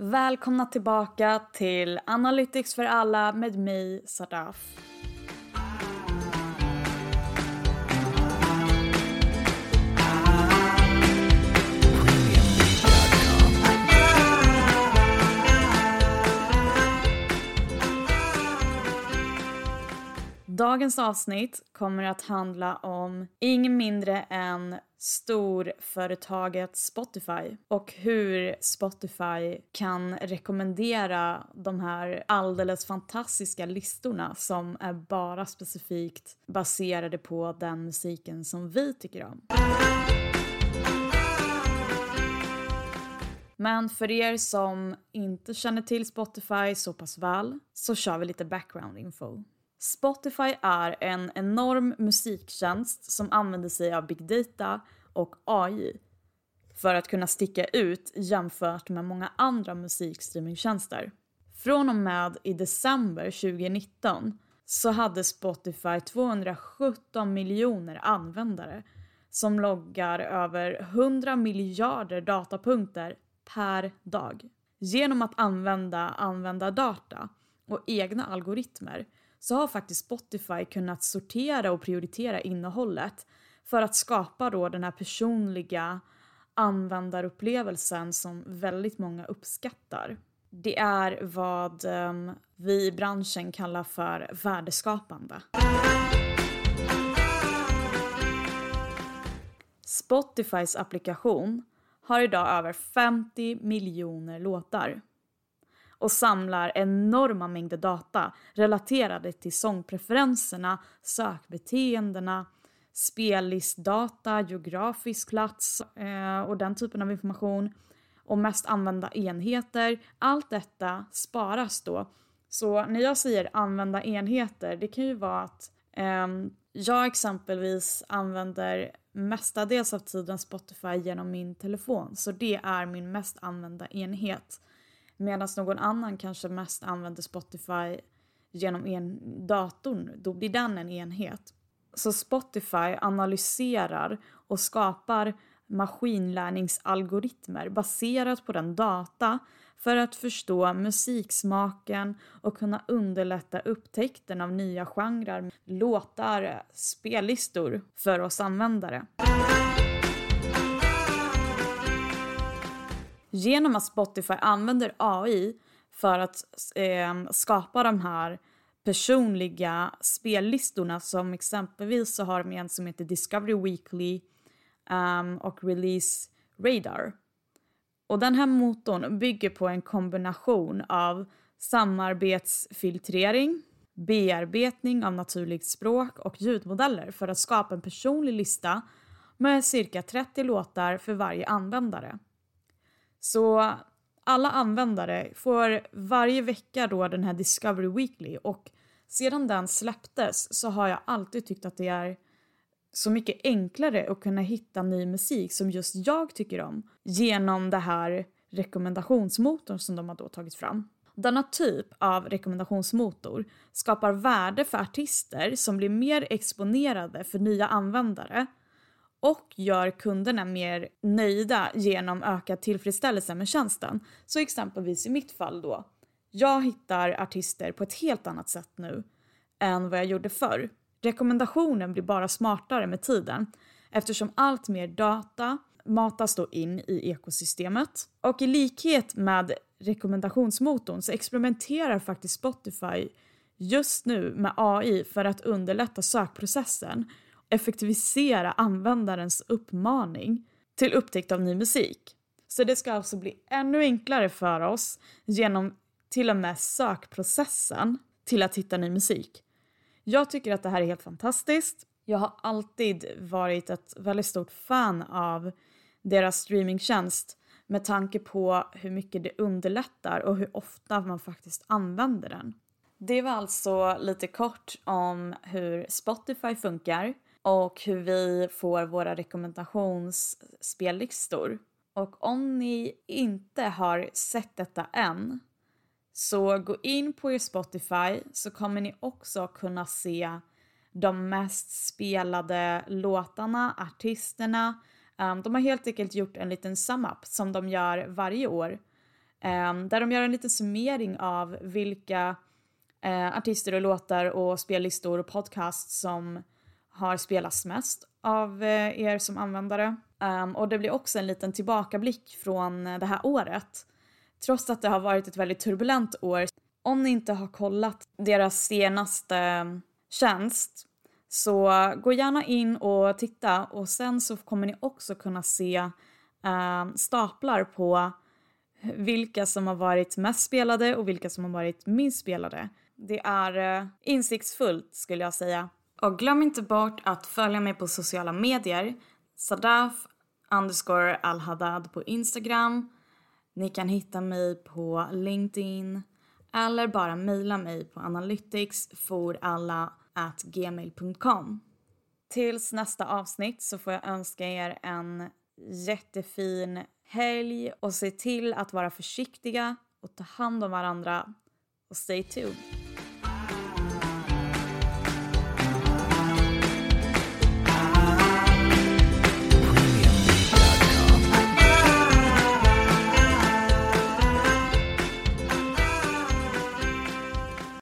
Välkomna tillbaka till Analytics för alla med mig Sadaf. Dagens avsnitt kommer att handla om inget mindre än storföretaget Spotify och hur Spotify kan rekommendera de här alldeles fantastiska listorna som är bara specifikt baserade på den musiken som vi tycker om. Men för er som inte känner till Spotify så pass väl så kör vi lite background info. Spotify är en enorm musiktjänst som använder sig av big data och AI för att kunna sticka ut jämfört med många andra musikstreamingtjänster. Från och med i december 2019 så hade Spotify 217 miljoner användare som loggar över 100 miljarder datapunkter per dag. Genom att använda användardata och egna algoritmer så har faktiskt Spotify kunnat sortera och prioritera innehållet för att skapa då den här personliga användarupplevelsen som väldigt många uppskattar. Det är vad um, vi i branschen kallar för värdeskapande. Spotifys applikation har idag över 50 miljoner låtar och samlar enorma mängder data relaterade till sångpreferenserna, sökbeteendena, spellistdata, geografisk plats eh, och den typen av information och mest använda enheter. Allt detta sparas då. Så när jag säger använda enheter, det kan ju vara att eh, jag exempelvis använder mestadels av tiden Spotify genom min telefon, så det är min mest använda enhet. Medan någon annan kanske mest använder Spotify genom en datorn, då blir den en enhet. Så Spotify analyserar och skapar maskinlärningsalgoritmer baserat på den data för att förstå musiksmaken och kunna underlätta upptäckten av nya genrer, låtar, spellistor för oss användare. Genom att Spotify använder AI för att eh, skapa de här personliga spellistorna som exempelvis så har de en som heter Discovery Weekly um, och Release Radar. Och den här motorn bygger på en kombination av samarbetsfiltrering, bearbetning av naturligt språk och ljudmodeller för att skapa en personlig lista med cirka 30 låtar för varje användare. Så alla användare får varje vecka då den här Discovery Weekly och sedan den släpptes så har jag alltid tyckt att det är så mycket enklare att kunna hitta ny musik som just jag tycker om genom det här rekommendationsmotorn som de har då tagit fram. Denna typ av rekommendationsmotor skapar värde för artister som blir mer exponerade för nya användare och gör kunderna mer nöjda genom ökad tillfredsställelse med tjänsten. Så exempelvis i mitt fall då, jag hittar artister på ett helt annat sätt nu än vad jag gjorde förr. Rekommendationen blir bara smartare med tiden eftersom allt mer data matas då in i ekosystemet. Och i likhet med rekommendationsmotorn så experimenterar faktiskt Spotify just nu med AI för att underlätta sökprocessen effektivisera användarens uppmaning till upptäckt av ny musik. Så det ska alltså bli ännu enklare för oss genom till och med sökprocessen till att hitta ny musik. Jag tycker att det här är helt fantastiskt. Jag har alltid varit ett väldigt stort fan av deras streamingtjänst med tanke på hur mycket det underlättar och hur ofta man faktiskt använder den. Det var alltså lite kort om hur Spotify funkar och hur vi får våra rekommendationsspellistor. Och om ni inte har sett detta än så gå in på er Spotify så kommer ni också kunna se de mest spelade låtarna, artisterna. Ehm, de har helt enkelt gjort en liten sum-up som de gör varje år ehm, där de gör en liten summering av vilka eh, artister och låtar och spellistor och podcasts som har spelats mest av eh, er som användare. Um, och det blir också en liten tillbakablick från eh, det här året. Trots att det har varit ett väldigt turbulent år. Om ni inte har kollat deras senaste ehm, tjänst så gå gärna in och titta och sen så kommer ni också kunna se um, staplar på vilka som har varit mest spelade och vilka som har varit minst spelade. Det är uh, insiktsfullt skulle jag säga. Och glöm inte bort att följa mig på sociala medier. Sadaf underscore alhadad på Instagram. Ni kan hitta mig på LinkedIn eller bara mejla mig på analyticsforalla.gmail.com. Tills nästa avsnitt så får jag önska er en jättefin helg och se till att vara försiktiga och ta hand om varandra och stay tuned.